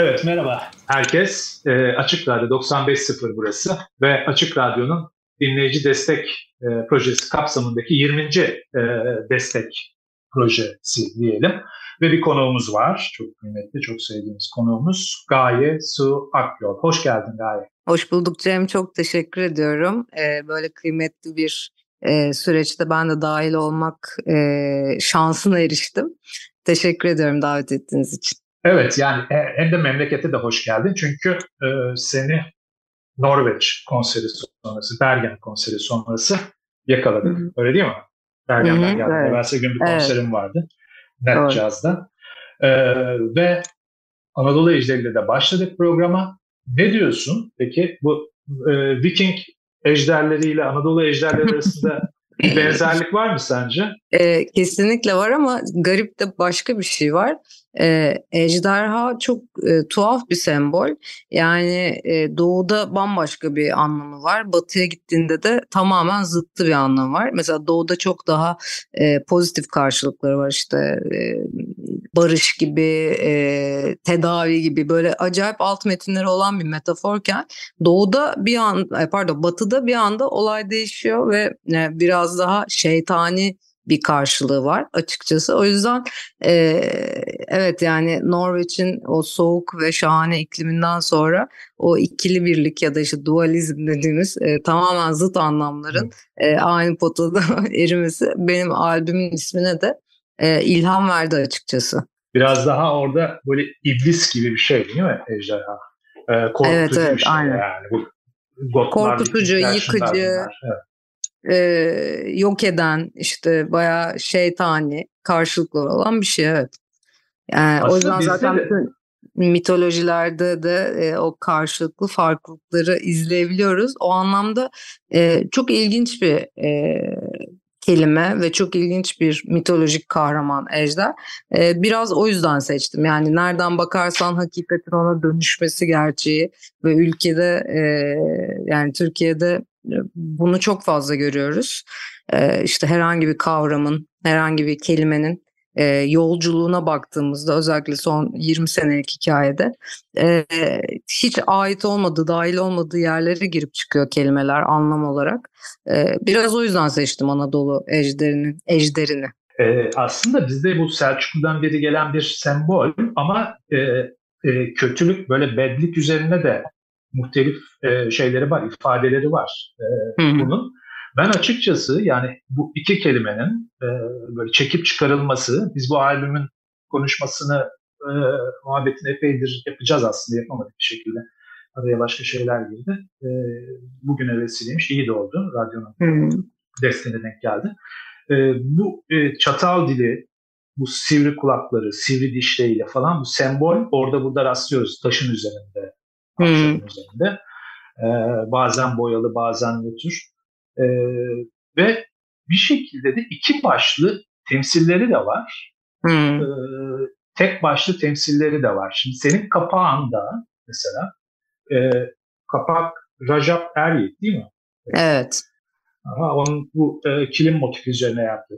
Evet merhaba herkes. E, Açık Radyo 95.0 burası ve Açık Radyo'nun dinleyici destek e, projesi kapsamındaki 20. E, destek projesi diyelim. Ve bir konuğumuz var. Çok kıymetli, çok sevdiğimiz konuğumuz Gaye Su Akyol. Hoş geldin Gaye. Hoş bulduk Cem. Çok teşekkür ediyorum. Ee, böyle kıymetli bir e, süreçte ben de dahil olmak e, şansına eriştim. Teşekkür ediyorum davet ettiğiniz için. Evet yani e, hem de memlekete de hoş geldin. Çünkü e, seni Norveç konseri sonrası, Bergen konseri sonrası yakaladık. Hı-hı. Öyle değil mi? Bergen'den geldi. Evet. Evvelsi gün bir konserim evet. vardı. Net evet. Jazz'da. Ee, ve Anadolu Ejderi'yle de başladık programa. Ne diyorsun? Peki bu e, Viking ejderleriyle Anadolu ejderleri arasında bir benzerlik var mı sence? E, kesinlikle var ama garip de başka bir şey var. E, ejderha çok e, tuhaf bir sembol. Yani e, doğuda bambaşka bir anlamı var. Batıya gittiğinde de tamamen zıttı bir anlamı var. Mesela doğuda çok daha e, pozitif karşılıkları var. İşte e, barış gibi, e, tedavi gibi böyle acayip alt metinleri olan bir metaforken doğuda bir an, pardon batıda bir anda olay değişiyor ve e, biraz daha şeytani bir karşılığı var açıkçası. O yüzden e, evet yani Norveç'in o soğuk ve şahane ikliminden sonra o ikili birlik ya da işte dualizm dediğimiz e, tamamen zıt anlamların e, aynı potada erimesi benim albümün ismine de e, ilham verdi açıkçası. Biraz daha orada böyle iblis gibi bir şey değil mi ejderha? E, korkutucu evet, evet, bir şey aynen. yani. Bu, korkutucu, yıkıcı, evet e, yok eden işte bayağı şeytani karşılıklı olan bir şey evet. Yani Aslında o yüzden zaten de... mitolojilerde de e, o karşılıklı farklılıkları izleyebiliyoruz. O anlamda e, çok ilginç bir e, kelime ve çok ilginç bir mitolojik kahraman ejder. Ee, biraz o yüzden seçtim. Yani nereden bakarsan hakikatin ona dönüşmesi gerçeği ve ülkede e, yani Türkiye'de bunu çok fazla görüyoruz. Ee, işte herhangi bir kavramın, herhangi bir kelimenin yolculuğuna baktığımızda özellikle son 20 senelik hikayede hiç ait olmadığı, dahil olmadığı yerlere girip çıkıyor kelimeler anlam olarak. Biraz o yüzden seçtim Anadolu ejderinin ejderini. E, aslında bizde bu Selçuklu'dan beri gelen bir sembol ama e, e, kötülük böyle bedlik üzerine de muhtelif e, şeyleri var, ifadeleri var e, bunun. Ben açıkçası yani bu iki kelimenin e, böyle çekip çıkarılması, biz bu albümün konuşmasını, e, muhabbetini epeydir yapacağız aslında yapamadık bir şekilde. Araya başka şeyler girdi. E, bugüne vesileymiş, iyi de oldu. Radyonun hmm. desteğine denk geldi. E, bu e, çatal dili, bu sivri kulakları, sivri dişleriyle falan bu sembol orada burada rastlıyoruz taşın üzerinde, hmm. üzerinde. E, bazen boyalı, bazen nötr. E, ve bir şekilde de iki başlı temsilleri de var. Hmm. E, tek başlı temsilleri de var. Şimdi senin kapağında mesela e, kapak Rajab Eryek değil mi? Evet. Aha, onun bu e, kilim motifi üzerine yaptı.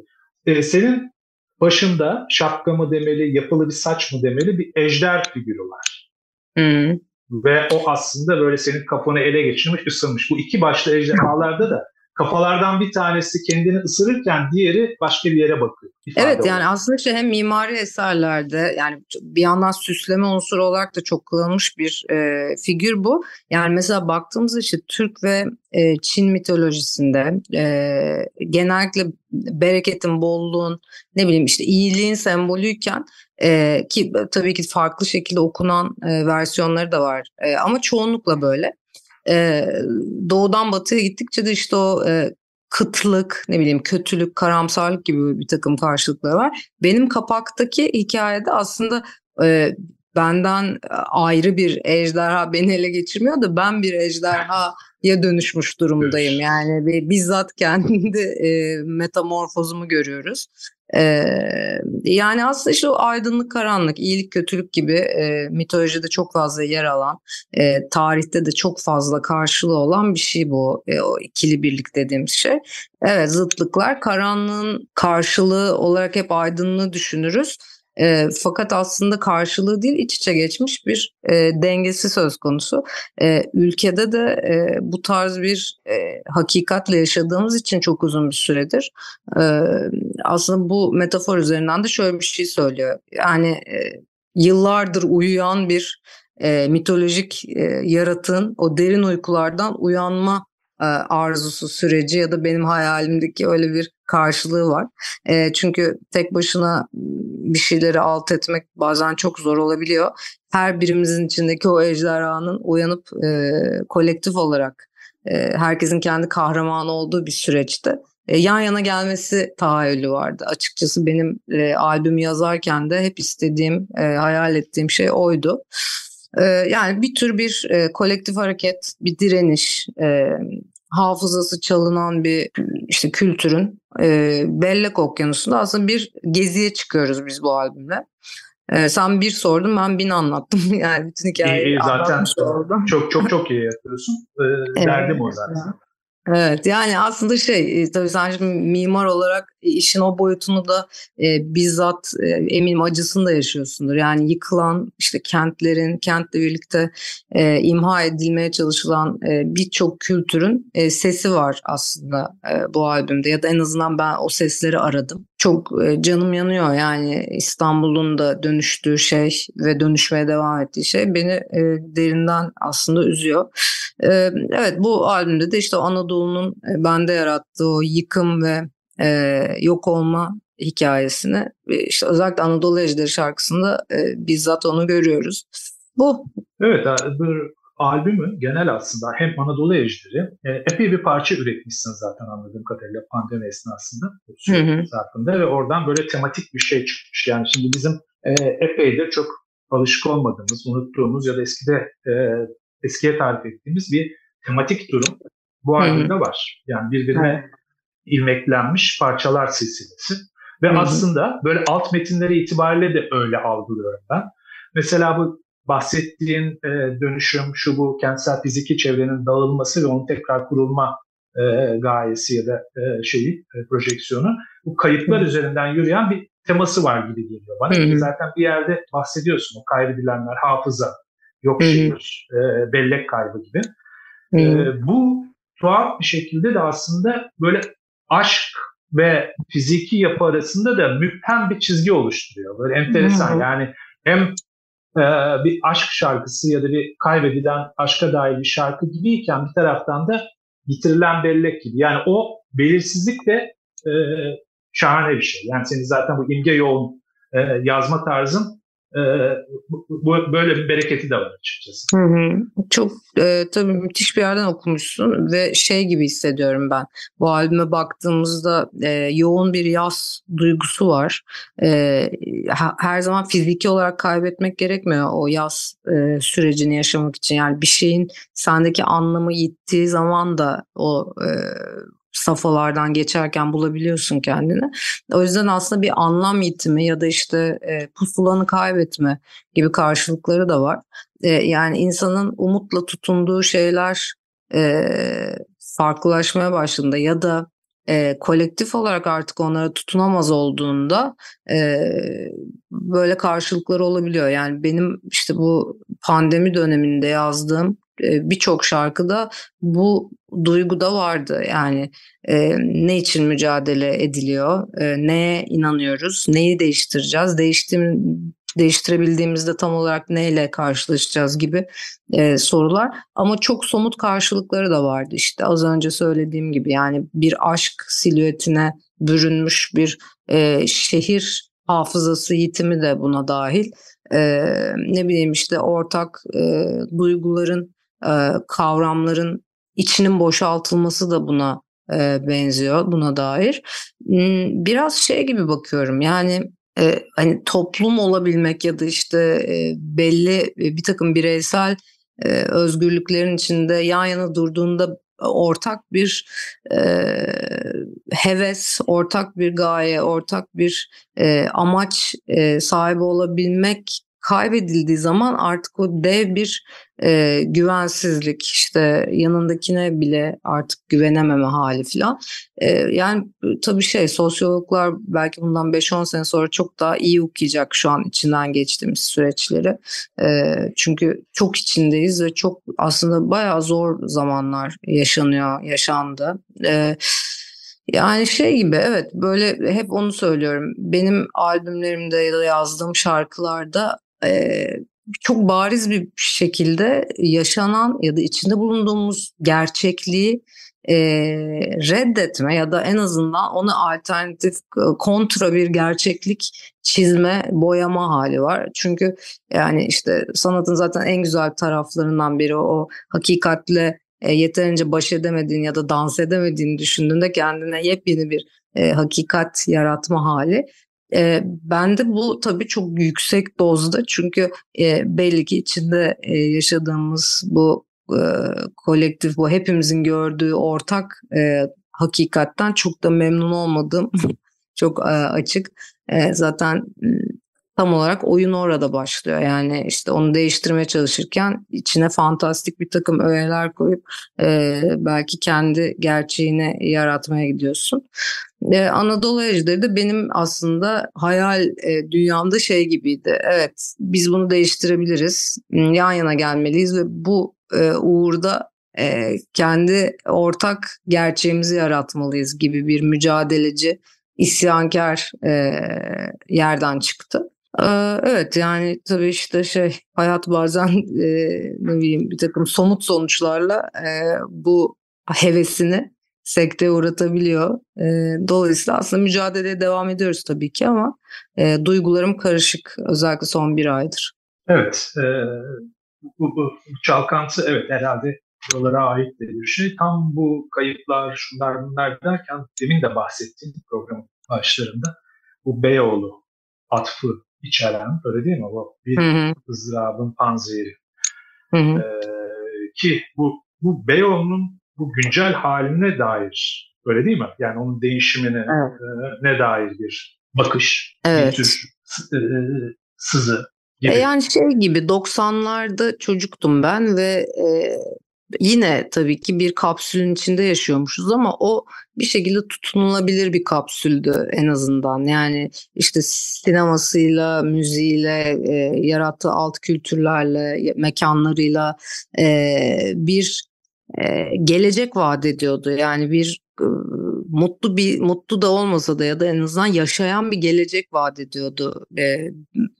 E, senin başında şapka mı demeli, yapılı bir saç mı demeli bir ejder figürü var. Hmm. Ve o aslında böyle senin kafanı ele geçirmiş, ısınmış. Bu iki başlı ejderhalarda da kafalardan bir tanesi kendini ısırırken diğeri başka bir yere bakıyor. Evet olarak. yani aslında işte hem mimari eserlerde yani bir yandan süsleme unsuru olarak da çok kullanılmış bir e, figür bu. Yani mesela baktığımızda işte Türk ve e, Çin mitolojisinde e, genellikle bereketin, bolluğun, ne bileyim işte iyiliğin sembolüyken e, ki tabii ki farklı şekilde okunan e, versiyonları da var e, ama çoğunlukla böyle e, doğudan batıya gittikçe de işte o e, kıtlık, ne bileyim kötülük, karamsarlık gibi bir takım karşılıkları var. Benim kapaktaki hikayede aslında e, benden ayrı bir ejderha beni ele geçirmiyor da ben bir ejderhaya dönüşmüş durumdayım. Yani bizzat kendi e, metamorfozumu görüyoruz. Ee, yani aslında işte o aydınlık karanlık, iyilik kötülük gibi e, mitolojide çok fazla yer alan, e, tarihte de çok fazla karşılığı olan bir şey bu. E, o ikili birlik dediğimiz şey. Evet zıtlıklar karanlığın karşılığı olarak hep aydınlığı düşünürüz. E, fakat aslında karşılığı değil iç içe geçmiş bir e, dengesi söz konusu. E, ülkede de e, bu tarz bir e, hakikatle yaşadığımız için çok uzun bir süredir. E, aslında bu metafor üzerinden de şöyle bir şey söylüyor. Yani e, yıllardır uyuyan bir e, mitolojik e, yaratığın o derin uykulardan uyanma arzusu süreci ya da benim hayalimdeki öyle bir karşılığı var. E, çünkü tek başına bir şeyleri alt etmek bazen çok zor olabiliyor. Her birimizin içindeki o ejderhanın uyanıp e, kolektif olarak e, herkesin kendi kahramanı olduğu bir süreçte e, yan yana gelmesi tahayyülü vardı. Açıkçası benim e, albüm yazarken de hep istediğim, e, hayal ettiğim şey oydu. E, yani bir tür bir e, kolektif hareket, bir direniş, e, hafızası çalınan bir işte kültürün e, Bellek Okyanusu'nda aslında bir geziye çıkıyoruz biz bu albümle. E, sen bir sordun ben bin anlattım yani bütün hikayeyi iyi, iyi, zaten çok çok çok iyi yapıyorsun. E, evet, derdim o zaten. Evet yani aslında şey tabii sen şimdi mimar olarak işin o boyutunu da e, bizzat e, eminim acısını da yaşıyorsundur. Yani yıkılan işte kentlerin kentle birlikte e, imha edilmeye çalışılan e, birçok kültürün e, sesi var aslında e, bu albümde ya da en azından ben o sesleri aradım. Çok e, canım yanıyor yani İstanbul'un da dönüştüğü şey ve dönüşmeye devam ettiği şey beni e, derinden aslında üzüyor. Evet bu albümde de işte Anadolu'nun bende yarattığı o yıkım ve yok olma hikayesini işte özellikle Anadolu Ejderi şarkısında bizzat onu görüyoruz. Bu. Evet albümü genel aslında hem Anadolu Ejderi epey bir parça üretmişsin zaten anladığım kadarıyla pandemi esnasında zarfında ve oradan böyle tematik bir şey çıkmış. Yani şimdi bizim e, epeydir çok alışık olmadığımız, unuttuğumuz ya da eskide e, eskiye tarif ettiğimiz bir tematik durum bu albümde var. Yani birbirine ilmeklenmiş parçalar silsilesi. Ve Hı-hı. aslında böyle alt metinleri itibariyle de öyle algılıyorum ben. Mesela bu bahsettiğin e, dönüşüm, şu bu kentsel fiziki çevrenin dağılması ve onun tekrar kurulma e, gayesi ya da e, şeyi, e, projeksiyonu bu kayıplar Hı-hı. üzerinden yürüyen bir teması var gibi geliyor bana. Hı-hı. Zaten bir yerde bahsediyorsun o kaybedilenler, hafıza, yok şehir, e, bellek kaybı gibi. E, bu tuhaf bir şekilde de aslında böyle aşk ve fiziki yapı arasında da müphem bir çizgi oluşturuyor. Böyle enteresan yani hem e, bir aşk şarkısı ya da bir kaybedilen aşka dair bir şarkı gibiyken bir taraftan da yitirilen bellek gibi. Yani o belirsizlik de e, şahane bir şey. Yani senin zaten bu imge yoğun e, yazma tarzın bu, böyle bir bereketi de var açıkçası. Hı hı. Çok e, tabii müthiş bir yerden okumuşsun ve şey gibi hissediyorum ben. Bu albüme baktığımızda e, yoğun bir yaz duygusu var. E, her zaman fiziki olarak kaybetmek gerekmiyor o yaz e, sürecini yaşamak için. Yani bir şeyin sendeki anlamı yittiği zaman da o e, safhalardan geçerken bulabiliyorsun kendini. O yüzden aslında bir anlam yitimi ya da işte e, pusulanı kaybetme gibi karşılıkları da var. E, yani insanın umutla tutunduğu şeyler e, farklılaşmaya başladığında ya da e, kolektif olarak artık onlara tutunamaz olduğunda e, böyle karşılıkları olabiliyor. Yani benim işte bu pandemi döneminde yazdığım birçok şarkıda bu duygu da vardı. Yani e, ne için mücadele ediliyor, e, neye inanıyoruz, neyi değiştireceğiz, değiştim, değiştirebildiğimizde tam olarak neyle karşılaşacağız gibi e, sorular. Ama çok somut karşılıkları da vardı işte az önce söylediğim gibi yani bir aşk silüetine bürünmüş bir e, şehir hafızası yitimi de buna dahil. E, ne bileyim işte ortak e, duyguların e, kavramların içinin boşaltılması da buna e, benziyor buna dair. Biraz şey gibi bakıyorum yani e, hani toplum olabilmek ya da işte e, belli e, bir takım bireysel e, özgürlüklerin içinde yan yana durduğunda ortak bir e, heves, ortak bir gaye, ortak bir e, amaç e, sahibi olabilmek kaybedildiği zaman artık o dev bir e, güvensizlik işte yanındakine bile artık güvenememe hali falan. E, yani tabii şey sosyologlar belki bundan 5-10 sene sonra çok daha iyi okuyacak şu an içinden geçtiğimiz süreçleri. E, çünkü çok içindeyiz ve çok aslında bayağı zor zamanlar yaşanıyor, yaşandı. Evet yani şey gibi evet böyle hep onu söylüyorum. Benim albümlerimde ya da yazdığım şarkılarda çok bariz bir şekilde yaşanan ya da içinde bulunduğumuz gerçekliği e, reddetme ya da en azından ona alternatif kontra bir gerçeklik çizme, boyama hali var. Çünkü yani işte sanatın zaten en güzel taraflarından biri o hakikatle e, yeterince baş edemediğin ya da dans edemediğini düşündüğünde kendine yepyeni bir e, hakikat yaratma hali. E, bende bu tabii çok yüksek dozda çünkü e, belli ki içinde e, yaşadığımız bu e, kolektif, bu hepimizin gördüğü ortak e, hakikatten çok da memnun olmadığım çok e, açık. E, zaten tam olarak oyun orada başlıyor. Yani işte onu değiştirmeye çalışırken içine fantastik bir takım öğeler koyup e, belki kendi gerçeğini yaratmaya gidiyorsun. E, Anadolu Ejderi de benim aslında hayal e, dünyamda şey gibiydi. Evet biz bunu değiştirebiliriz. Yan yana gelmeliyiz ve bu e, uğurda e, kendi ortak gerçeğimizi yaratmalıyız gibi bir mücadeleci isyankar e, yerden çıktı. Evet yani tabii işte şey hayat bazen e, ne bileyim bir takım somut sonuçlarla e, bu hevesini sekteye uğratabiliyor. E, dolayısıyla aslında mücadeleye devam ediyoruz tabii ki ama e, duygularım karışık özellikle son bir aydır. Evet e, bu, bu, çalkantı evet herhalde buralara ait de bir şey. Tam bu kayıplar şunlar bunlar derken demin de bahsettiğim program başlarında bu Beyoğlu atfı içeren öyle değil mi? Bu bir hı hı. ızdırabın panzehiri. Hı hı. Ee, ki bu bu Beyoğlu'nun bu güncel haline dair öyle değil mi? Yani onun değişimine evet. e, ne dair bir bakış, evet. bir tür e, sızı gibi. E yani şey gibi 90'larda çocuktum ben ve e, yine tabii ki bir kapsülün içinde yaşıyormuşuz ama o bir şekilde tutunulabilir bir kapsüldü en azından. Yani işte sinemasıyla, müziğiyle, e, yarattığı alt kültürlerle, mekanlarıyla e, bir e, gelecek vaat ediyordu. Yani bir e, mutlu bir mutlu da olmasa da ya da en azından yaşayan bir gelecek vaat ediyordu. E,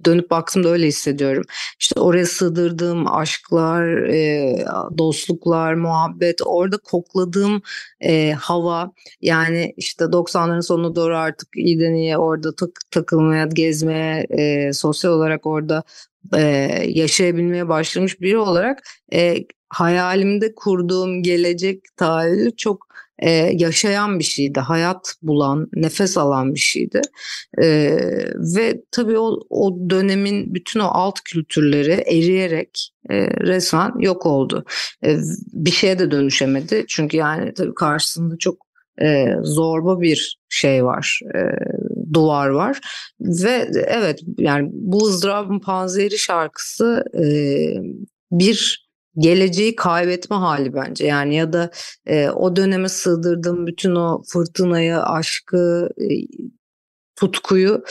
dönüp baktığımda öyle hissediyorum. İşte oraya sığdırdığım aşklar, e, dostluklar, muhabbet, orada kokladığım e, hava yani işte 90'ların sonuna doğru artık iyiden iyiye orada tak, takılmaya, gezmeye, e, sosyal olarak orada e, yaşayabilmeye başlamış biri olarak e, hayalimde kurduğum gelecek tahayyülü çok e, yaşayan bir şeydi, hayat bulan, nefes alan bir şeydi. E, ve tabii o, o dönemin bütün o alt kültürleri eriyerek e, resmen yok oldu. E, bir şeye de dönüşemedi çünkü yani tabii karşısında çok e, zorba bir şey var, e, duvar var ve evet yani bu ızdırabın panzehri şarkısı e, bir geleceği kaybetme hali bence yani ya da e, o döneme sığdırdığım bütün o fırtınayı, aşkı, e, tutkuyu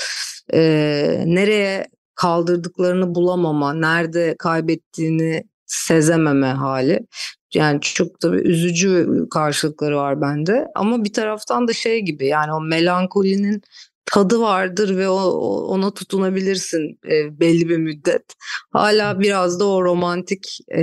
e, nereye kaldırdıklarını bulamama, nerede kaybettiğini sezememe hali. Yani çok tabii üzücü karşılıkları var bende ama bir taraftan da şey gibi yani o melankolinin tadı vardır ve o, ona tutunabilirsin e, belli bir müddet. Hala biraz da o romantik e,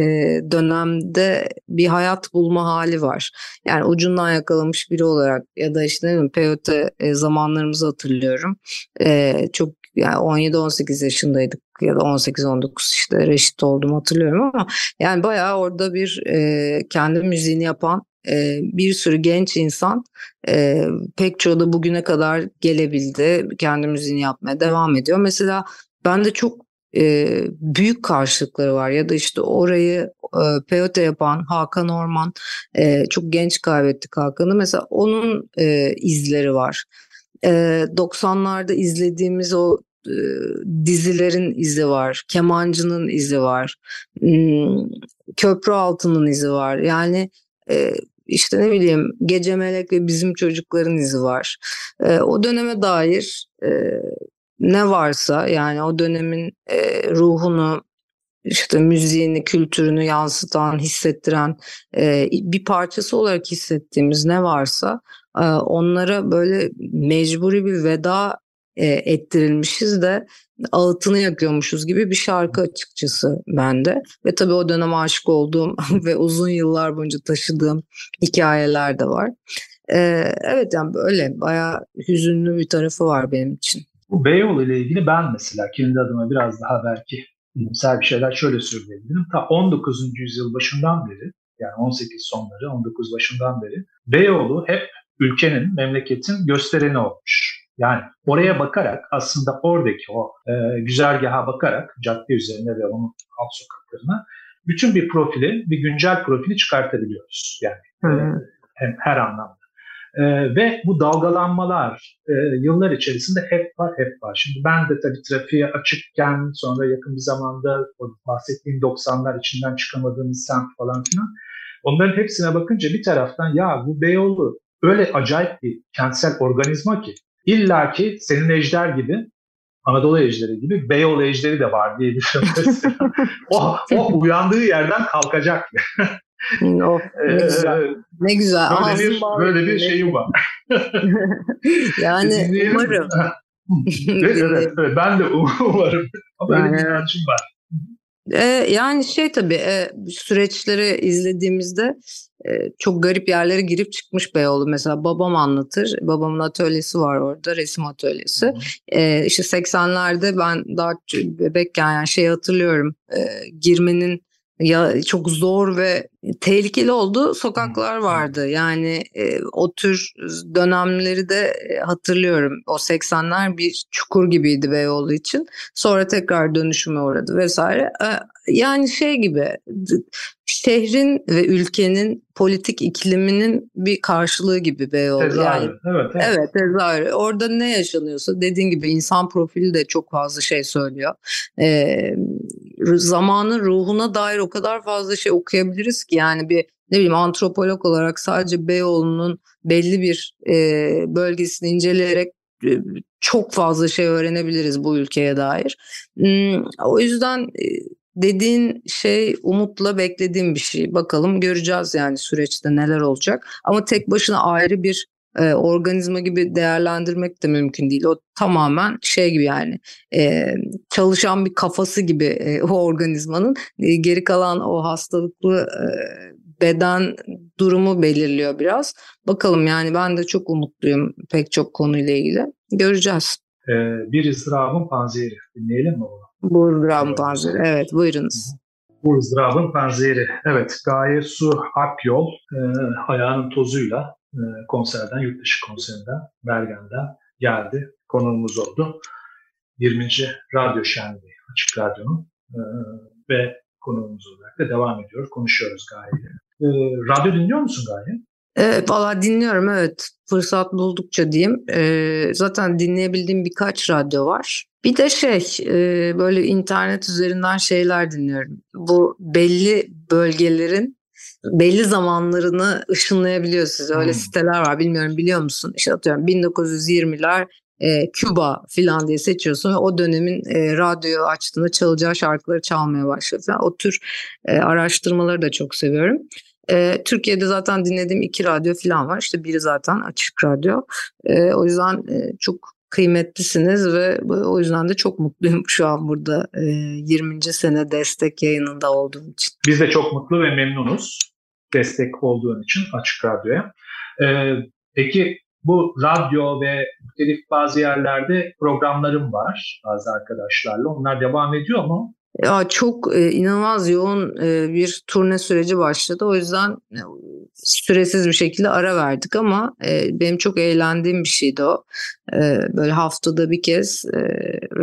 dönemde bir hayat bulma hali var. Yani ucundan yakalamış biri olarak ya da işte ne peyote e, zamanlarımızı hatırlıyorum. E, çok yani 17-18 yaşındaydık ya da 18-19 işte reşit oldum hatırlıyorum ama yani bayağı orada bir e, kendi müziğini yapan e, bir sürü genç insan e, pek çoğu da bugüne kadar gelebildi. Kendi müziğini yapmaya devam ediyor. Mesela ben de çok e, büyük karşılıkları var ya da işte orayı e, peyote yapan Hakan Orman e, çok genç kaybettik Hakan'ı mesela onun izleri var. E, 90'larda izlediğimiz o dizilerin izi var, kemancının izi var, hmm, köprü altının izi var. Yani işte ne bileyim Gece Melek ve bizim çocukların izi var. E, o döneme dair e, ne varsa yani o dönemin e, ruhunu işte müziğini, kültürünü yansıtan, hissettiren e, bir parçası olarak hissettiğimiz ne varsa e, onlara böyle mecburi bir veda e, ettirilmişiz de ağıtını yakıyormuşuz gibi bir şarkı açıkçası bende. Ve tabii o dönem aşık olduğum ve uzun yıllar boyunca taşıdığım hikayeler de var. Ee, evet yani böyle bayağı hüzünlü bir tarafı var benim için. Bu Beyoğlu ile ilgili ben mesela kendi adıma biraz daha belki bilimsel bir şeyler şöyle söyleyebilirim. Ta 19. yüzyıl başından beri yani 18 sonları 19 başından beri Beyoğlu hep ülkenin, memleketin göstereni olmuş. Yani oraya bakarak aslında oradaki o e, güzergaha bakarak cadde üzerine ve onun alt sokaklarına bütün bir profili, bir güncel profili çıkartabiliyoruz. Yani e, hem her anlamda. E, ve bu dalgalanmalar e, yıllar içerisinde hep var, hep var. Şimdi ben de tabii trafiğe açıkken sonra yakın bir zamanda o bahsettiğim 90'lar içinden çıkamadığımız semt falan filan onların hepsine bakınca bir taraftan ya bu Beyoğlu öyle acayip bir kentsel organizma ki illa ki senin ejder gibi Anadolu ejderi gibi Beyoğlu ejderi de var diye düşünüyorum. o, o uyandığı yerden kalkacak. of, ne ee, güzel. Ne güzel. Böyle bir, böyle bir şeyim var. yani umarım. evet, evet, evet, ben de umarım. Ama yani, bir inancım var. E, yani şey tabii e, süreçleri izlediğimizde e, çok garip yerlere girip çıkmış Beyoğlu. Mesela babam anlatır. Babamın atölyesi var orada resim atölyesi. E, işte 80'lerde ben daha bebekken yani şey hatırlıyorum. E, girmenin ya çok zor ve tehlikeli olduğu sokaklar vardı. Yani e, o tür dönemleri de e, hatırlıyorum. O 80'ler bir çukur gibiydi Beyoğlu için. Sonra tekrar dönüşüme uğradı vesaire. E, yani şey gibi şehrin ve ülkenin politik ikliminin bir karşılığı gibi Beyoğlu. Tezahürü. Yani, evet, evet. evet tezahürü. Orada ne yaşanıyorsa dediğin gibi insan profili de çok fazla şey söylüyor. Ee, zamanın ruhuna dair o kadar fazla şey okuyabiliriz ki yani bir ne bileyim antropolog olarak sadece Beyoğlu'nun belli bir e, bölgesini inceleyerek e, çok fazla şey öğrenebiliriz bu ülkeye dair. Hmm, o yüzden e, dediğin şey umutla beklediğim bir şey. Bakalım göreceğiz yani süreçte neler olacak. Ama tek başına ayrı bir e, organizma gibi değerlendirmek de mümkün değil. O tamamen şey gibi yani e, çalışan bir kafası gibi e, o organizmanın e, geri kalan o hastalıklı e, beden durumu belirliyor biraz. Bakalım yani ben de çok umutluyum pek çok konuyla ilgili. Göreceğiz. Ee, bir ızdırabın panzehri. Dinleyelim mi onu? Bu ızdırabın panzehri. Evet buyurunuz. Bu ızdırabın panzehri. Evet Gaye Su Akyol e, ayağının tozuyla konserden, yurt dışı konserinden, Bergen'den geldi. Konuğumuz oldu. 20. Radyo Şenliği Açık Radyo'nun e, ve konuğumuz olarak da devam ediyor. Konuşuyoruz Gaye'yle. E, radyo dinliyor musun Gaye? Evet, valla dinliyorum evet. Fırsat buldukça diyeyim. E, zaten dinleyebildiğim birkaç radyo var. Bir de şey e, böyle internet üzerinden şeyler dinliyorum. Bu belli bölgelerin belli zamanlarını ışınlayabiliyor size. Öyle hmm. siteler var bilmiyorum biliyor musun? İşte atıyorum 1920'ler e, Küba filan diye seçiyorsun ve o dönemin e, radyoyu açtığında çalacağı şarkıları çalmaya başlıyor falan. O tür e, araştırmaları da çok seviyorum. E, Türkiye'de zaten dinlediğim iki radyo falan var. İşte biri zaten açık radyo. E, o yüzden e, çok kıymetlisiniz ve o yüzden de çok mutluyum şu an burada e, 20. sene destek yayınında olduğum için. Biz de çok mutlu ve memnunuz destek olduğun için Açık Radyo'ya. Ee, peki bu radyo ve muhtelif bazı yerlerde programlarım var bazı arkadaşlarla. Onlar devam ediyor mu? Ya çok e, inanılmaz yoğun e, bir turne süreci başladı. O yüzden e, süresiz bir şekilde ara verdik ama e, benim çok eğlendiğim bir şeydi o. E, böyle haftada bir kez e,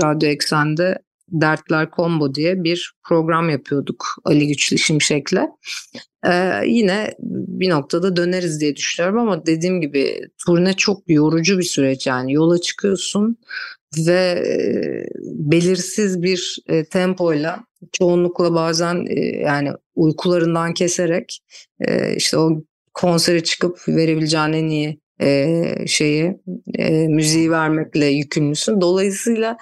Radyo Eksen'de Dertler Combo diye bir program yapıyorduk Ali Güçlü Şimşek'le. Ee, yine bir noktada döneriz diye düşünüyorum ama dediğim gibi turne çok yorucu bir süreç yani yola çıkıyorsun ve e, belirsiz bir e, tempoyla çoğunlukla bazen e, yani uykularından keserek işte o konsere çıkıp verebileceğin en iyi şeyi müziği vermekle yükümlüsün. Dolayısıyla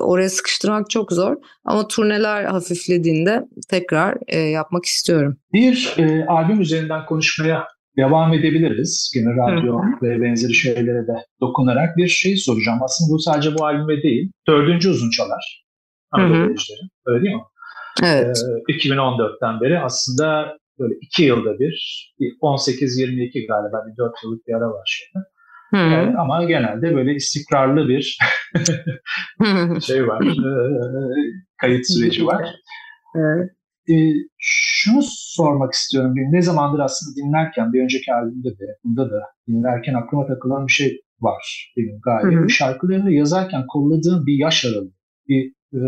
oraya sıkıştırmak çok zor ama turneler hafiflediğinde tekrar yapmak istiyorum. Bir e, albüm üzerinden konuşmaya devam edebiliriz. Yine radyo ve benzeri şeylere de dokunarak bir şey soracağım. Aslında bu sadece bu albüme değil. Dördüncü uzun çalar. Anadolu Öyle değil mi? Evet. Ee, 2014'ten beri aslında böyle iki yılda bir, 18-22 galiba bir dört yıllık bir ara var şeyde. Ee, ama genelde böyle istikrarlı bir şey var, e, kayıt süreci var. Evet. E, şunu sormak istiyorum. Ne zamandır aslında dinlerken, bir önceki albümde de, bunda da dinlerken aklıma takılan bir şey var benim galiba. Hı hı. Şarkılarını yazarken kolladığım bir yaş aralığı, bir e,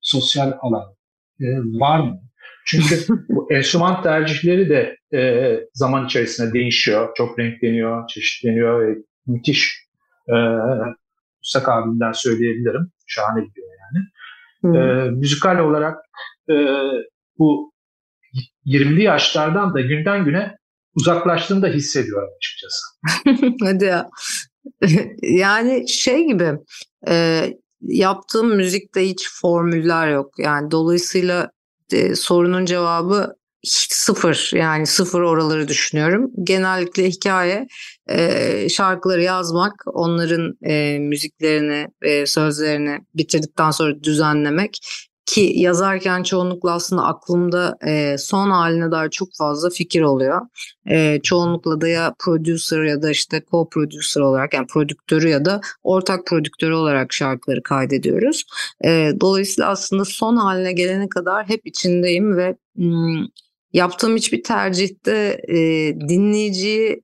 sosyal alan e, var mı? Çünkü bu enstrüman tercihleri de e, zaman içerisinde değişiyor, çok renkleniyor, çeşitleniyor ve müthiş e, Musak abimden söyleyebilirim. Şahane gidiyor yani. Hmm. E, müzikal olarak e, bu 20'li yaşlardan da günden güne uzaklaştığını da hissediyorum açıkçası. Hadi ya. yani şey gibi e, yaptığım müzikte hiç formüller yok. Yani dolayısıyla e, sorunun cevabı hiç sıfır yani sıfır oraları düşünüyorum. Genellikle hikaye e, şarkıları yazmak, onların e, müziklerini, e, sözlerini bitirdikten sonra düzenlemek ki yazarken çoğunlukla aslında aklımda e, son haline dair çok fazla fikir oluyor. E, çoğunlukla da ya producer ya da işte co-producer olarak yani prodüktörü ya da ortak prodüktörü olarak şarkıları kaydediyoruz. E, dolayısıyla aslında son haline gelene kadar hep içindeyim ve m, yaptığım hiçbir tercihte e, dinleyiciyi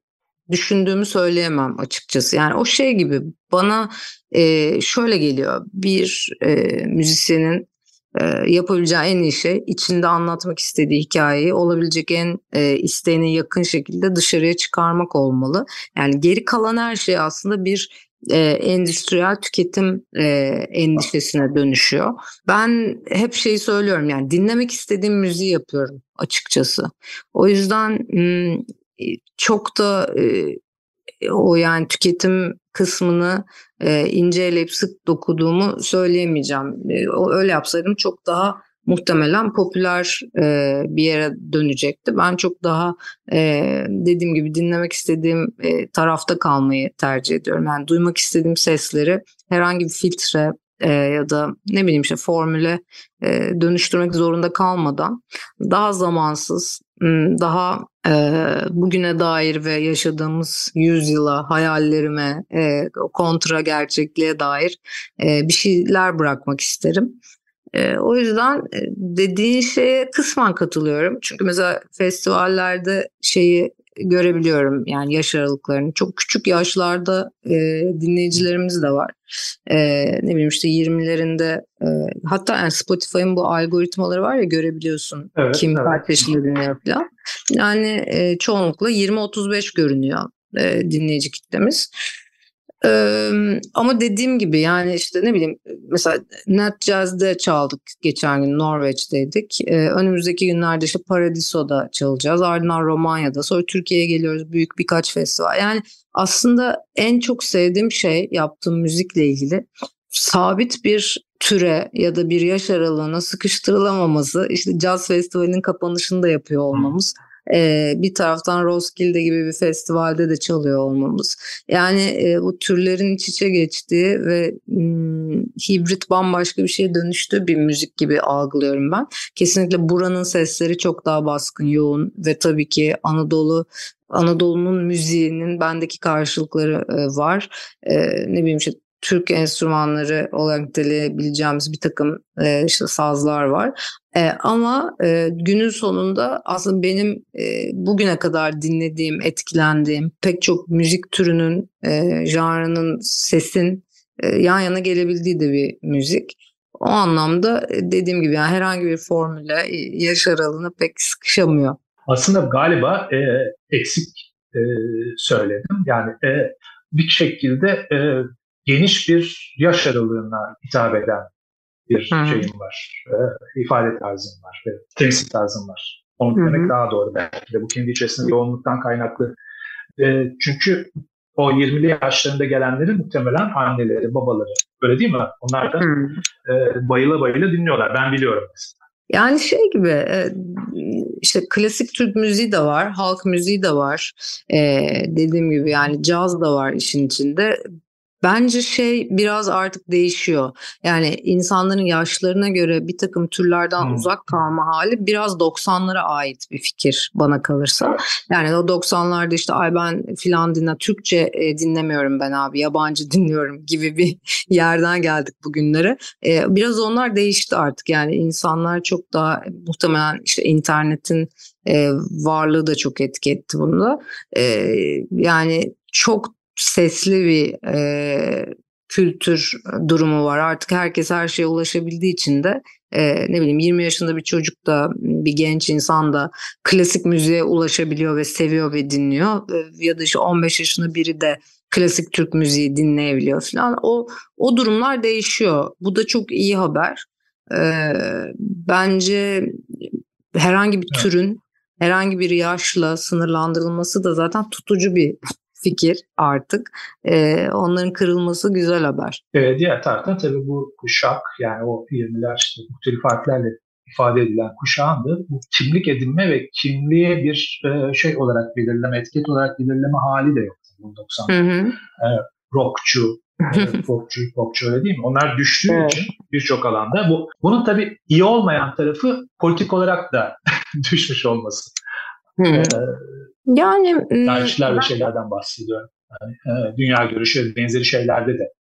düşündüğümü söyleyemem açıkçası. Yani o şey gibi bana e, şöyle geliyor bir e, müzisyenin e, yapabileceği en iyi şey içinde anlatmak istediği hikayeyi olabilecek en e, isteğine yakın şekilde dışarıya çıkarmak olmalı. Yani geri kalan her şey aslında bir e, endüstriyel tüketim e, endişesine dönüşüyor. Ben hep şeyi söylüyorum yani dinlemek istediğim müziği yapıyorum açıkçası. O yüzden çok da e, o yani tüketim kısmını e, inceleyip sık dokuduğumu söyleyemeyeceğim. E, öyle yapsaydım çok daha muhtemelen popüler e, bir yere dönecekti. Ben çok daha e, dediğim gibi dinlemek istediğim e, tarafta kalmayı tercih ediyorum. Yani duymak istediğim sesleri herhangi bir filtre e, ya da ne bileyim işte formüle e, dönüştürmek zorunda kalmadan daha zamansız, daha e, bugüne dair ve yaşadığımız yüzyıla, hayallerime, kontra gerçekliğe dair bir şeyler bırakmak isterim. O yüzden dediğin şeye kısmen katılıyorum. Çünkü mesela festivallerde şeyi görebiliyorum yani yaş aralıklarını. Çok küçük yaşlarda e, dinleyicilerimiz de var. E, ne bileyim işte 20'lerinde e, hatta yani Spotify'ın bu algoritmaları var ya görebiliyorsun evet, kim evet. kaç yaşında dinliyor falan. Yani e, çoğunlukla 20-35 görünüyor e, dinleyici kitlemiz. Ee, ama dediğim gibi yani işte ne bileyim mesela Net Jazz'de çaldık geçen gün Norveç'teydik. Ee, önümüzdeki günlerde işte Paradiso'da çalacağız. Ardından Romanya'da sonra Türkiye'ye geliyoruz büyük birkaç festival. Yani aslında en çok sevdiğim şey yaptığım müzikle ilgili sabit bir türe ya da bir yaş aralığına sıkıştırılamaması işte Jazz Festivali'nin kapanışını da yapıyor olmamız. Hmm e, bir taraftan Roskilde gibi bir festivalde de çalıyor olmamız. Yani e, bu türlerin iç içe geçtiği ve m, hibrit bambaşka bir şeye dönüştüğü bir müzik gibi algılıyorum ben. Kesinlikle buranın sesleri çok daha baskın, yoğun ve tabii ki Anadolu Anadolu'nun müziğinin bendeki karşılıkları e, var. E, ne bileyim işte Türk enstrümanları olarak niteleyebileceğimiz bir takım e, işte sazlar var. E, ama e, günün sonunda aslında benim e, bugüne kadar dinlediğim, etkilendiğim pek çok müzik türünün, e, janrının, sesin e, yan yana gelebildiği de bir müzik. O anlamda e, dediğim gibi yani herhangi bir formüle e, yaş aralığına pek sıkışamıyor. Aslında galiba e, eksik e, söyledim. Yani e, bir şekilde e, geniş bir yaş aralığına hitap eden bir Hı-hı. şeyim var. E, ifade tarzım var ve temsil tarzım var. Onu Hı-hı. demek daha doğru belki de bu kendi içerisinde yoğunluktan kaynaklı. E, çünkü o 20'li yaşlarında gelenlerin muhtemelen anneleri, babaları. Öyle değil mi? Onlar da e, bayıla bayıla dinliyorlar. Ben biliyorum mesela. Yani şey gibi e, işte klasik Türk müziği de var, halk müziği de var. Ee, dediğim gibi yani caz da var işin içinde. Bence şey biraz artık değişiyor. Yani insanların yaşlarına göre bir takım türlerden hmm. uzak kalma hali biraz 90'lara ait bir fikir bana kalırsa. Yani o 90'larda işte ay ben filan dinle Türkçe e, dinlemiyorum ben abi yabancı dinliyorum gibi bir yerden geldik bugünlere. E, biraz onlar değişti artık yani insanlar çok daha muhtemelen işte internetin e, varlığı da çok etki etti bunda. E, yani çok sesli bir e, kültür durumu var. Artık herkes her şeye ulaşabildiği için de e, ne bileyim 20 yaşında bir çocuk da bir genç insan da klasik müziğe ulaşabiliyor ve seviyor ve dinliyor. E, ya da işte 15 yaşında biri de klasik Türk müziği dinleyebiliyor falan. O o durumlar değişiyor. Bu da çok iyi haber. E, bence herhangi bir türün herhangi bir yaşla sınırlandırılması da zaten tutucu bir fikir artık. E, onların kırılması güzel haber. E, diğer taraftan tabii bu kuşak yani o 20'ler işte muhtelif harflerle ifade edilen kuşağın da bu kimlik edinme ve kimliğe bir e, şey olarak belirleme, etiket olarak belirleme hali de yok. Bu 90 hı hı. E, rockçu, popçu, popçu öyle değil mi? Onlar düştüğü evet. için birçok alanda bu bunun tabii iyi olmayan tarafı politik olarak da düşmüş olması. Ee, yani tarihçiler ve şeylerden bahsediyorum. Yani, dünya görüşü benzeri şeylerde de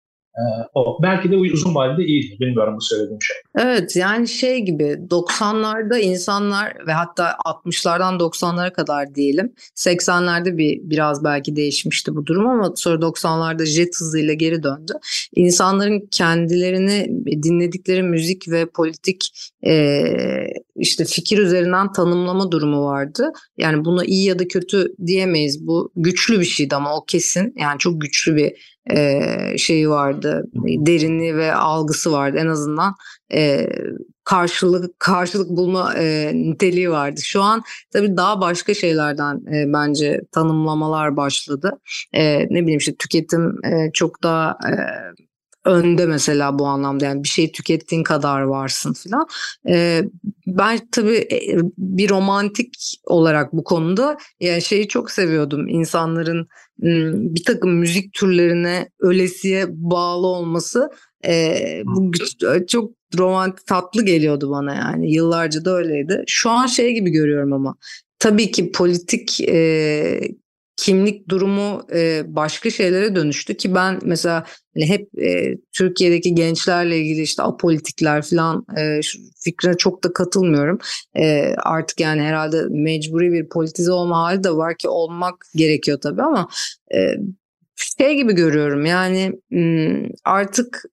o. Belki de uzun vadede iyidir. Bilmiyorum bu söylediğim şey. Evet yani şey gibi 90'larda insanlar ve hatta 60'lardan 90'lara kadar diyelim 80'lerde bir biraz belki değişmişti bu durum ama sonra 90'larda jet hızıyla geri döndü. İnsanların kendilerini dinledikleri müzik ve politik e, işte fikir üzerinden tanımlama durumu vardı. Yani buna iyi ya da kötü diyemeyiz. Bu güçlü bir şeydi ama o kesin. Yani çok güçlü bir e, şeyi vardı. Derinliği ve algısı vardı. En azından e, karşılık karşılık bulma e, niteliği vardı. Şu an tabii daha başka şeylerden e, bence tanımlamalar başladı. E, ne bileyim işte tüketim e, çok daha e, önde mesela bu anlamda yani bir şey tükettiğin kadar varsın filan. Ee, ben tabii e, bir romantik olarak bu konuda yani şeyi çok seviyordum insanların bir takım müzik türlerine ölesiye bağlı olması e, bu çok romantik tatlı geliyordu bana yani yıllarca da öyleydi. Şu an şey gibi görüyorum ama tabii ki politik e, kimlik durumu e, başka şeylere dönüştü ki ben mesela hani hep e, Türkiye'deki gençlerle ilgili işte apolitikler falan e, fikrine çok da katılmıyorum. E, artık yani herhalde mecburi bir politize olma hali de var ki olmak gerekiyor tabii ama e, şey gibi görüyorum yani artık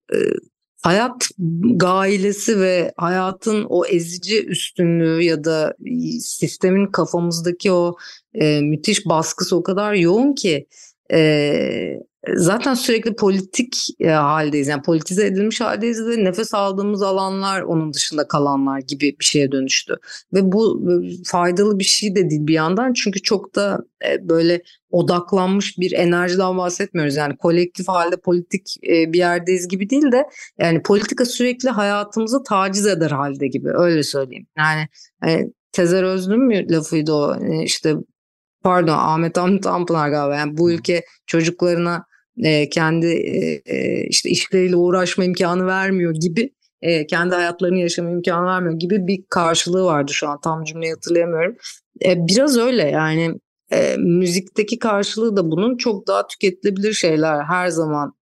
hayat gailesi ve hayatın o ezici üstünlüğü ya da sistemin kafamızdaki o e, müthiş baskısı o kadar yoğun ki e, zaten sürekli politik e, haldeyiz. Yani politize edilmiş haldeyiz ve nefes aldığımız alanlar onun dışında kalanlar gibi bir şeye dönüştü. Ve bu faydalı bir şey de değil bir yandan. Çünkü çok da e, böyle odaklanmış bir enerjiden bahsetmiyoruz. Yani kolektif halde politik e, bir yerdeyiz gibi değil de yani politika sürekli hayatımızı taciz eder halde gibi öyle söyleyeyim. Yani e, Tezer Özlüm mü lafıydı o e, işte pardon Ahmet Hamdi Tanpınar galiba yani bu ülke çocuklarına e, kendi e, e, işte işleriyle uğraşma imkanı vermiyor gibi kendi hayatlarını yaşama imkanı vermiyor gibi bir karşılığı vardı şu an tam cümleyi hatırlayamıyorum. Biraz öyle yani müzikteki karşılığı da bunun çok daha tüketilebilir şeyler her zaman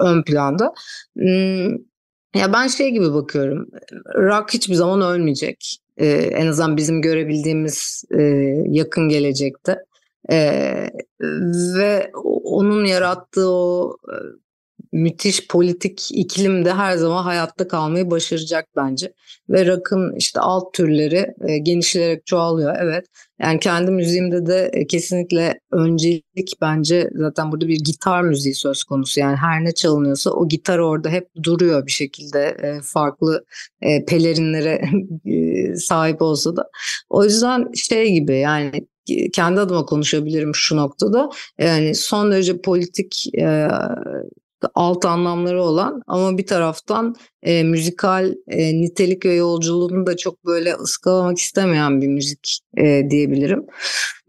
ön planda. Hmm, ya ben şey gibi bakıyorum rock hiçbir zaman ölmeyecek e, en azından bizim görebildiğimiz e, yakın gelecekte. E, ve onun yarattığı o müthiş politik iklimde her zaman hayatta kalmayı başaracak bence. Ve rock'ın işte alt türleri e, genişleyerek çoğalıyor. Evet yani kendi müziğimde de e, kesinlikle öncelik bence zaten burada bir gitar müziği söz konusu. Yani her ne çalınıyorsa o gitar orada hep duruyor bir şekilde e, farklı e, pelerinlere sahip olsa da. O yüzden şey gibi yani kendi adıma konuşabilirim şu noktada. Yani son derece politik e, alt anlamları olan ama bir taraftan e, müzikal e, nitelik ve yolculuğunu da çok böyle ıskalamak istemeyen bir müzik e, diyebilirim.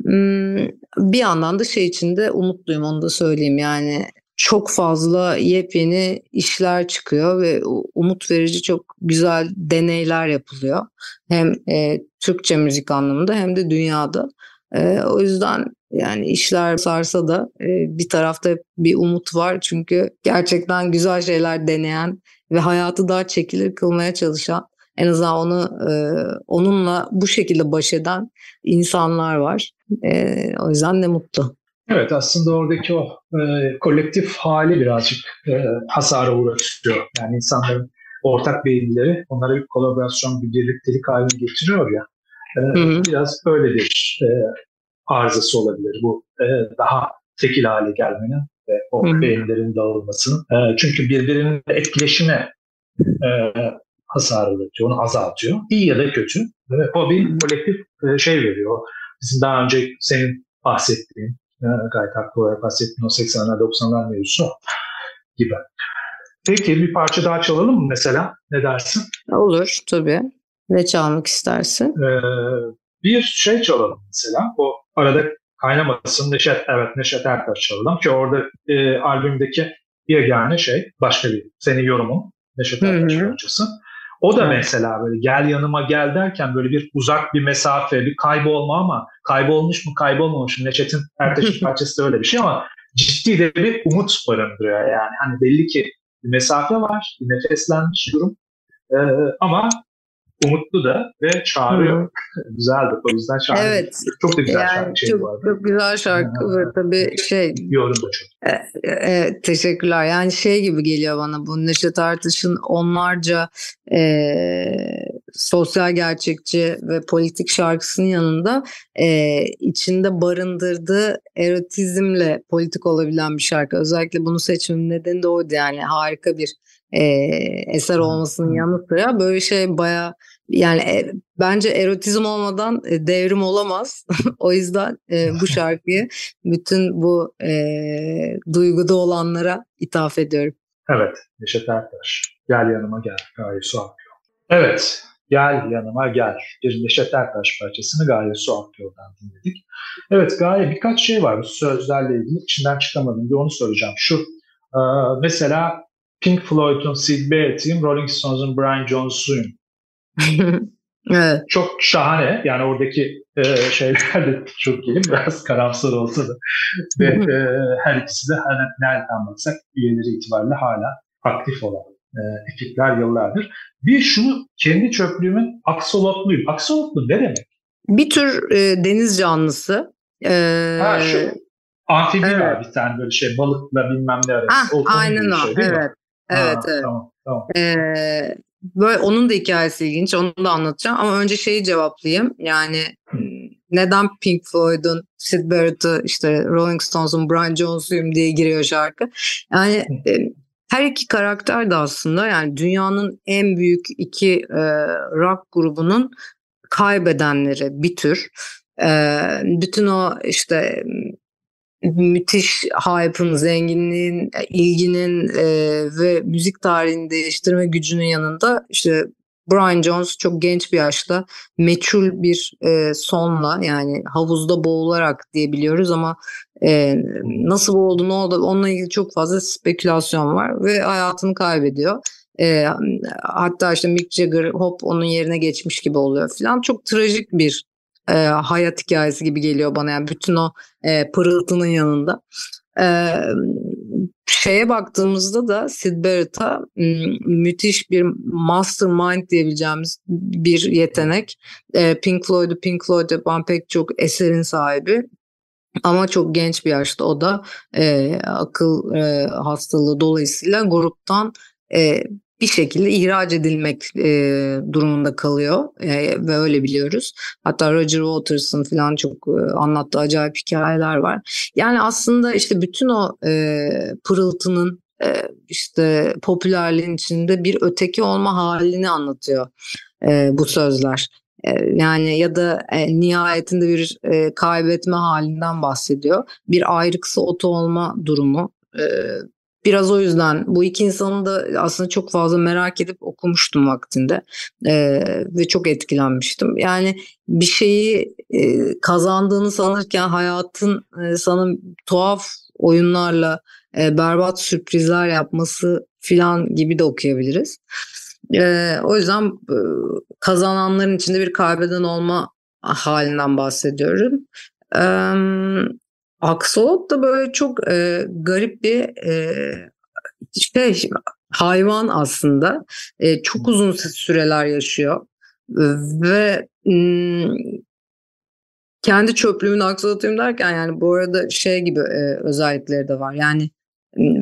Hmm, bir yandan da şey içinde umutluyum onu da söyleyeyim yani çok fazla yepyeni işler çıkıyor ve umut verici çok güzel deneyler yapılıyor. Hem e, Türkçe müzik anlamında hem de dünyada. E, o yüzden yani işler sarsa da e, bir tarafta bir umut var. Çünkü gerçekten güzel şeyler deneyen ve hayatı daha çekilir kılmaya çalışan en azından onu e, onunla bu şekilde baş eden insanlar var. E, o yüzden ne mutlu. Evet aslında oradaki o e, kolektif hali birazcık e, hasara uğratıyor. Yani insanların ortak beyinleri onlara bir kolaborasyon, bir birliktelik haline getiriyor ya. E, hı. Biraz öyle bir e, arızası olabilir. Bu e, daha tekil hale gelmenin ve o beyinlerin dağılmasının. E, çünkü birbirinin etkileşime e, hasar üretiyor, onu azaltıyor. İyi ya da kötü. Ve o bir kolektif e, şey veriyor. Bizim daha önce senin bahsettiğin, e, gayet haklı olarak bahsettiğin o 80'ler 90'lar mevzusu gibi. Peki bir parça daha çalalım mı mesela? Ne dersin? Olur tabii. Ne çalmak istersin? Ee, bir şey çalalım mesela. O arada kaynamasın Neşet, evet Neşet Ertaş çalalım ki orada e, albümdeki yegane şey başka bir senin yorumun Neşet Ertaş parçası. O da evet. mesela böyle gel yanıma gel derken böyle bir uzak bir mesafe, bir kaybolma ama kaybolmuş mu kaybolmamış mı Neşet'in Ertaş'ın parçası da öyle bir şey ama ciddi de bir umut barındırıyor yani. Hani belli ki bir mesafe var, bir nefeslenmiş durum. Ee, ama umutlu da ve çağırıyor. Hı. Güzeldi o yüzden şarkı. Evet. Çok da güzel yani şarkı. Şey çok, çok güzel şarkı ve tabii şey. Yorum da çok. E, e, teşekkürler. Yani şey gibi geliyor bana bu Neşet Ertaş'ın onlarca e, sosyal gerçekçi ve politik şarkısının yanında e, içinde barındırdığı erotizmle politik olabilen bir şarkı. Özellikle bunu seçmemin nedeni de oydu yani harika bir e, eser olmasının yanı sıra böyle şey baya yani e, bence erotizm olmadan e, devrim olamaz. o yüzden e, bu şarkıyı bütün bu e, duyguda olanlara ithaf ediyorum. Evet, Neşet Ertaş. Gel yanıma gel. Gaye Su Akıyor. Evet, Gel yanıma gel. Bir Neşet Ertaş parçasını Gaye Su Akıyor'dan dinledik. Evet Gaye birkaç şey var bu sözlerle ilgili. İçinden çıkamadım. Bir onu soracağım. Şu e, mesela Pink Floyd'un Sid Barrett'in, Rolling Stones'un Brian Jones'un. evet. Çok şahane. Yani oradaki e, şeyler de çok iyi. Biraz karamsar olsa da. Ve e, her ikisi de hani nereden baksak üyeleri itibariyle hala aktif olan e, ekipler yıllardır. Bir şunu kendi çöplüğümün aksolotluyum. Aksolotlu ne demek? Bir tür e, deniz canlısı. E, ha şu amfibi evet. var bir tane böyle şey balıkla bilmem ne arası. Ah, aynen o. Şey, evet. Mi? Evet, ha, evet. Tamam, tamam. Ee, böyle onun da hikayesi ilginç. Onu da anlatacağım. Ama önce şeyi cevaplayayım. Yani hmm, neden Pink Floyd'un Sid Barrett'ı işte Rolling Stones'un Brian Jones'uyum diye giriyor şarkı. Yani e, her iki karakter de aslında yani dünyanın en büyük iki e, rock grubunun kaybedenleri bir tür. E, bütün o işte müthiş hype'ın, zenginliğin, ilginin e, ve müzik tarihini değiştirme gücünün yanında işte Brian Jones çok genç bir yaşta meçhul bir e, sonla yani havuzda boğularak diyebiliyoruz ama e, nasıl boğuldu ne oldu onunla ilgili çok fazla spekülasyon var ve hayatını kaybediyor. E, hatta işte Mick Jagger hop onun yerine geçmiş gibi oluyor falan. Çok trajik bir e, hayat hikayesi gibi geliyor bana yani bütün o e, pırıltının yanında. E, şeye baktığımızda da Sid Barrett'a müthiş bir mastermind diyebileceğimiz bir yetenek. E, Pink Floyd'u Pink Floyd yapan pek çok eserin sahibi. Ama çok genç bir yaşta o da e, akıl e, hastalığı dolayısıyla gruptan e, bir şekilde ihraç edilmek e, durumunda kalıyor e, ve öyle biliyoruz. Hatta Roger Waters'ın falan çok e, anlattığı acayip hikayeler var. Yani aslında işte bütün o e, pırıltının e, işte popülerliğin içinde bir öteki olma halini anlatıyor e, bu sözler. E, yani ya da e, nihayetinde bir e, kaybetme halinden bahsediyor. Bir ayrıksı otu olma durumu. E, Biraz o yüzden bu iki insanı da aslında çok fazla merak edip okumuştum vaktinde ee, ve çok etkilenmiştim. Yani bir şeyi e, kazandığını sanırken hayatın e, sana tuhaf oyunlarla e, berbat sürprizler yapması filan gibi de okuyabiliriz. E, o yüzden e, kazananların içinde bir kaybeden olma halinden bahsediyorum. E, Aksolot da böyle çok e, garip bir e, şey hayvan aslında. E, çok uzun süreler yaşıyor ve m, kendi çöplüğümü aksolotuyum derken yani bu arada şey gibi e, özellikleri de var. Yani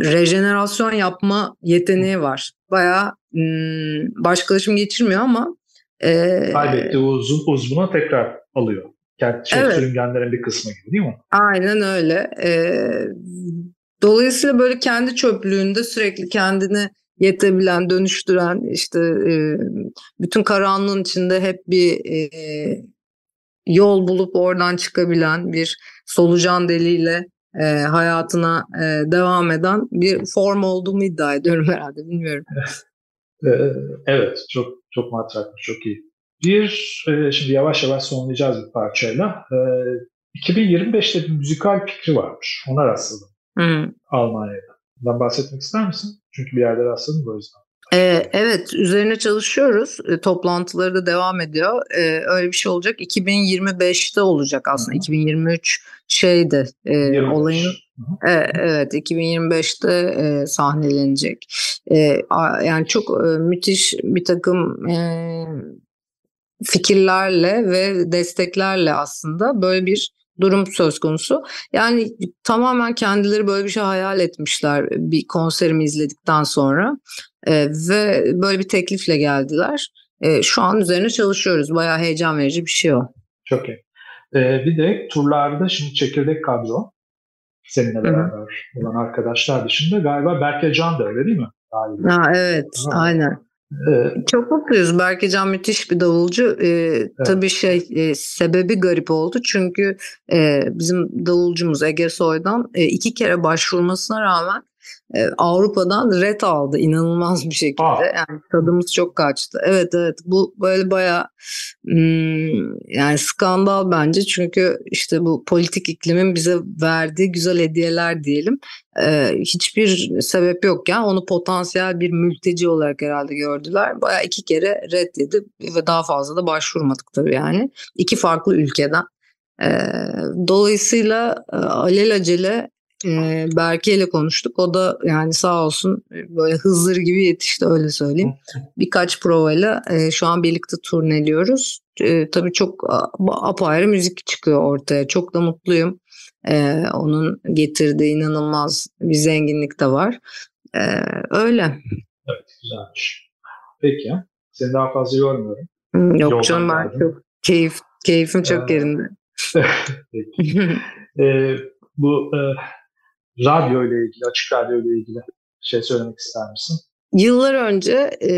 rejenerasyon yapma yeteneği var. Bayağı m, başkalaşım geçirmiyor ama e, kaybettiği uzun uzvuna tekrar alıyor. Kendi şey, evet. sürüngenlerin bir kısmı gibi değil mi? Aynen öyle. Ee, dolayısıyla böyle kendi çöplüğünde sürekli kendini yetebilen, dönüştüren işte e, bütün karanlığın içinde hep bir e, yol bulup oradan çıkabilen bir solucan deliyle e, hayatına e, devam eden bir form olduğumu iddia ediyorum herhalde bilmiyorum. evet çok çok matraklı çok iyi. Bir, e, şimdi yavaş yavaş sonlayacağız bir parçayla. E, 2025'te bir müzikal fikri varmış. Ona rastladım. Hı. Almanya'da. Bundan bahsetmek ister misin? Çünkü bir yerde rastladım o yüzden. Ee, evet, üzerine çalışıyoruz. E, toplantıları da devam ediyor. Ee, öyle bir şey olacak. 2025'te olacak aslında. Hı. 2023 şeydi e, olayın. E, evet, 2025'te e, sahnelenecek. E, a, yani çok e, müthiş bir takım e, fikirlerle ve desteklerle aslında böyle bir durum söz konusu. Yani tamamen kendileri böyle bir şey hayal etmişler bir konserimi izledikten sonra e, ve böyle bir teklifle geldiler. E, şu an üzerine çalışıyoruz. Bayağı heyecan verici bir şey o. Çok iyi. Ee, bir de turlarda şimdi çekirdek kadro seninle beraber Hı-hı. olan arkadaşlar dışında galiba Berke Can da öyle değil mi? Galiba. Ha, evet, ha. aynen. Evet. Çok mutluyuz. Berkecan müthiş bir davulcu. Ee, evet. Tabii şey e, sebebi garip oldu. Çünkü e, bizim davulcumuz Ege Soy'dan e, iki kere başvurmasına rağmen e, Avrupa'dan red aldı inanılmaz bir şekilde. Aa. Yani tadımız çok kaçtı. Evet evet bu böyle baya hmm, yani skandal bence çünkü işte bu politik iklimin bize verdiği güzel hediyeler diyelim. E, hiçbir sebep yok ya onu potansiyel bir mülteci olarak herhalde gördüler. Baya iki kere red yedi ve daha fazla da başvurmadık tabii yani. iki farklı ülkeden. E, dolayısıyla e, alelacele e, Berke ile konuştuk. O da yani sağ olsun böyle Hızır gibi yetişti öyle söyleyeyim. Birkaç provayla e, şu an birlikte turneliyoruz. E, tabii çok apayrı müzik çıkıyor ortaya. Çok da mutluyum. E, onun getirdiği inanılmaz bir zenginlik de var. E, öyle. Evet güzelmiş. Peki. Seni daha fazla yormuyorum. Yok Yoldan canım ben geldim. çok keyif, keyfim çok ee, yerinde. Peki. ee, bu e, radyo ile ilgili, açık radyo ile ilgili şey söylemek ister misin? Yıllar önce e,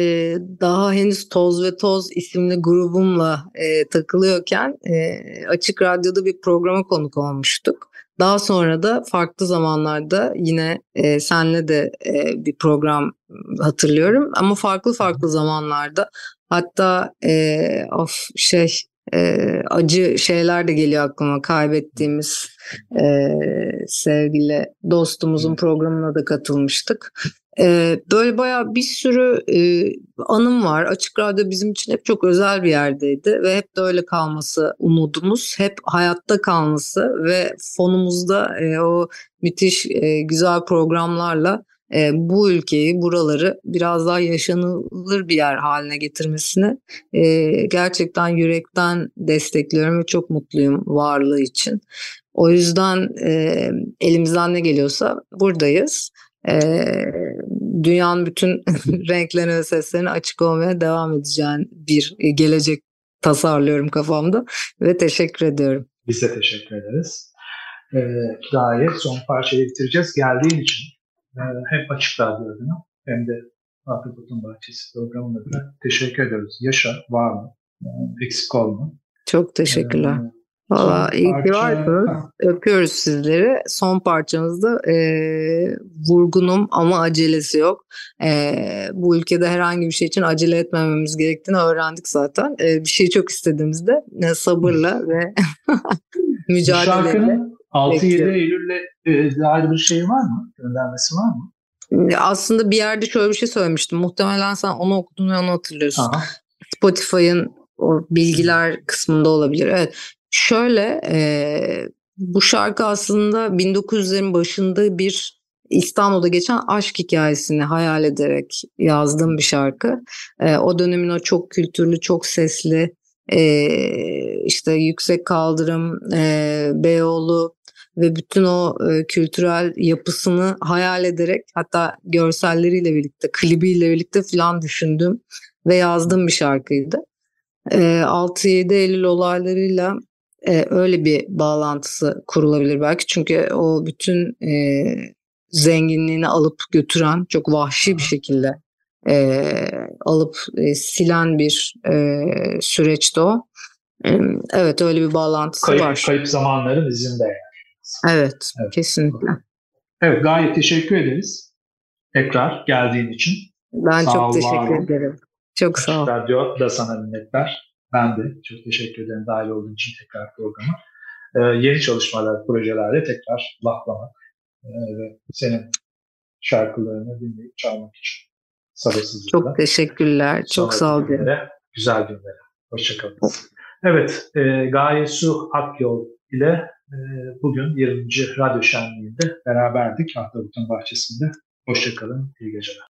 daha henüz Toz ve Toz isimli grubumla e, takılıyorken e, Açık Radyo'da bir programa konuk olmuştuk. Daha sonra da farklı zamanlarda yine e, senle de e, bir program hatırlıyorum ama farklı farklı zamanlarda hatta e, of şey e, acı şeyler de geliyor aklıma kaybettiğimiz e, sevgili dostumuzun programına da katılmıştık. E, böyle bayağı bir sürü e, anım var. Açık Radyo bizim için hep çok özel bir yerdeydi ve hep de öyle kalması umudumuz. Hep hayatta kalması ve fonumuzda e, o müthiş e, güzel programlarla e, bu ülkeyi, buraları biraz daha yaşanılır bir yer haline getirmesini e, gerçekten yürekten destekliyorum ve çok mutluyum varlığı için. O yüzden e, elimizden ne geliyorsa buradayız. E, dünyanın bütün renklerine ve seslerine açık olmaya devam edeceğin bir gelecek tasarlıyorum kafamda ve teşekkür ediyorum. Biz de teşekkür ederiz. Ee, Gaye son parçayı bitireceğiz. Geldiğin için hem Açık Radyo'na hem de Ahtapot'un Bahçesi programına da teşekkür ediyoruz. Yaşa, var mı? Eksik olma. Çok teşekkürler. Ee, Valla iyi ki varsınız. Öpüyoruz sizleri. Son parçamızda e, vurgunum ama acelesi yok. E, bu ülkede herhangi bir şey için acele etmememiz gerektiğini öğrendik zaten. E, bir şey çok istediğimizde e, sabırla ve mücadeleyle. Şarkının 6-7 Eylül'le e, dair bir şey var mı? Göndermesi var mı? Aslında bir yerde şöyle bir şey söylemiştim. Muhtemelen sen onu okudun ve onu hatırlıyorsun. Spotify'ın o bilgiler kısmında olabilir. Evet. Şöyle e, bu şarkı aslında 1900'lerin başında bir İstanbul'da geçen aşk hikayesini hayal ederek yazdığım bir şarkı. E, o dönemin o çok kültürlü, çok sesli, e, işte yüksek kaldırım, e, Beyoğlu ve bütün o e, kültürel yapısını hayal ederek hatta görselleriyle birlikte, klibiyle birlikte falan düşündüm ve yazdığım bir şarkıydı. E, 6-7 Eylül olaylarıyla e, öyle bir bağlantısı kurulabilir belki. Çünkü o bütün e, zenginliğini alıp götüren çok vahşi bir şekilde e, alıp e, silen bir e, süreçti o. Evet öyle bir bağlantısı kayıp, var. Kayıp zamanların izinde yani. Evet, evet kesinlikle. Evet gayet teşekkür ederiz. Tekrar geldiğin için. Ben Sağ çok ol, teşekkür ederim. Çok sağ ol. Radyo da sana minnettar. Ben de çok teşekkür ederim dahil olduğun için tekrar programa. Ee, yeni çalışmalar, projelerle tekrar laklamak ee, ve senin şarkılarını dinleyip çalmak için sabırsızlıkla. Çok teşekkürler. Çok sağ olun. Güzel günlere. Hoşçakalın. Evet, e, Gaye Su Akyol ile bugün 20. Radyo Şenliği'nde beraberdik Ahtapot'un bahçesinde. Hoşçakalın, iyi geceler.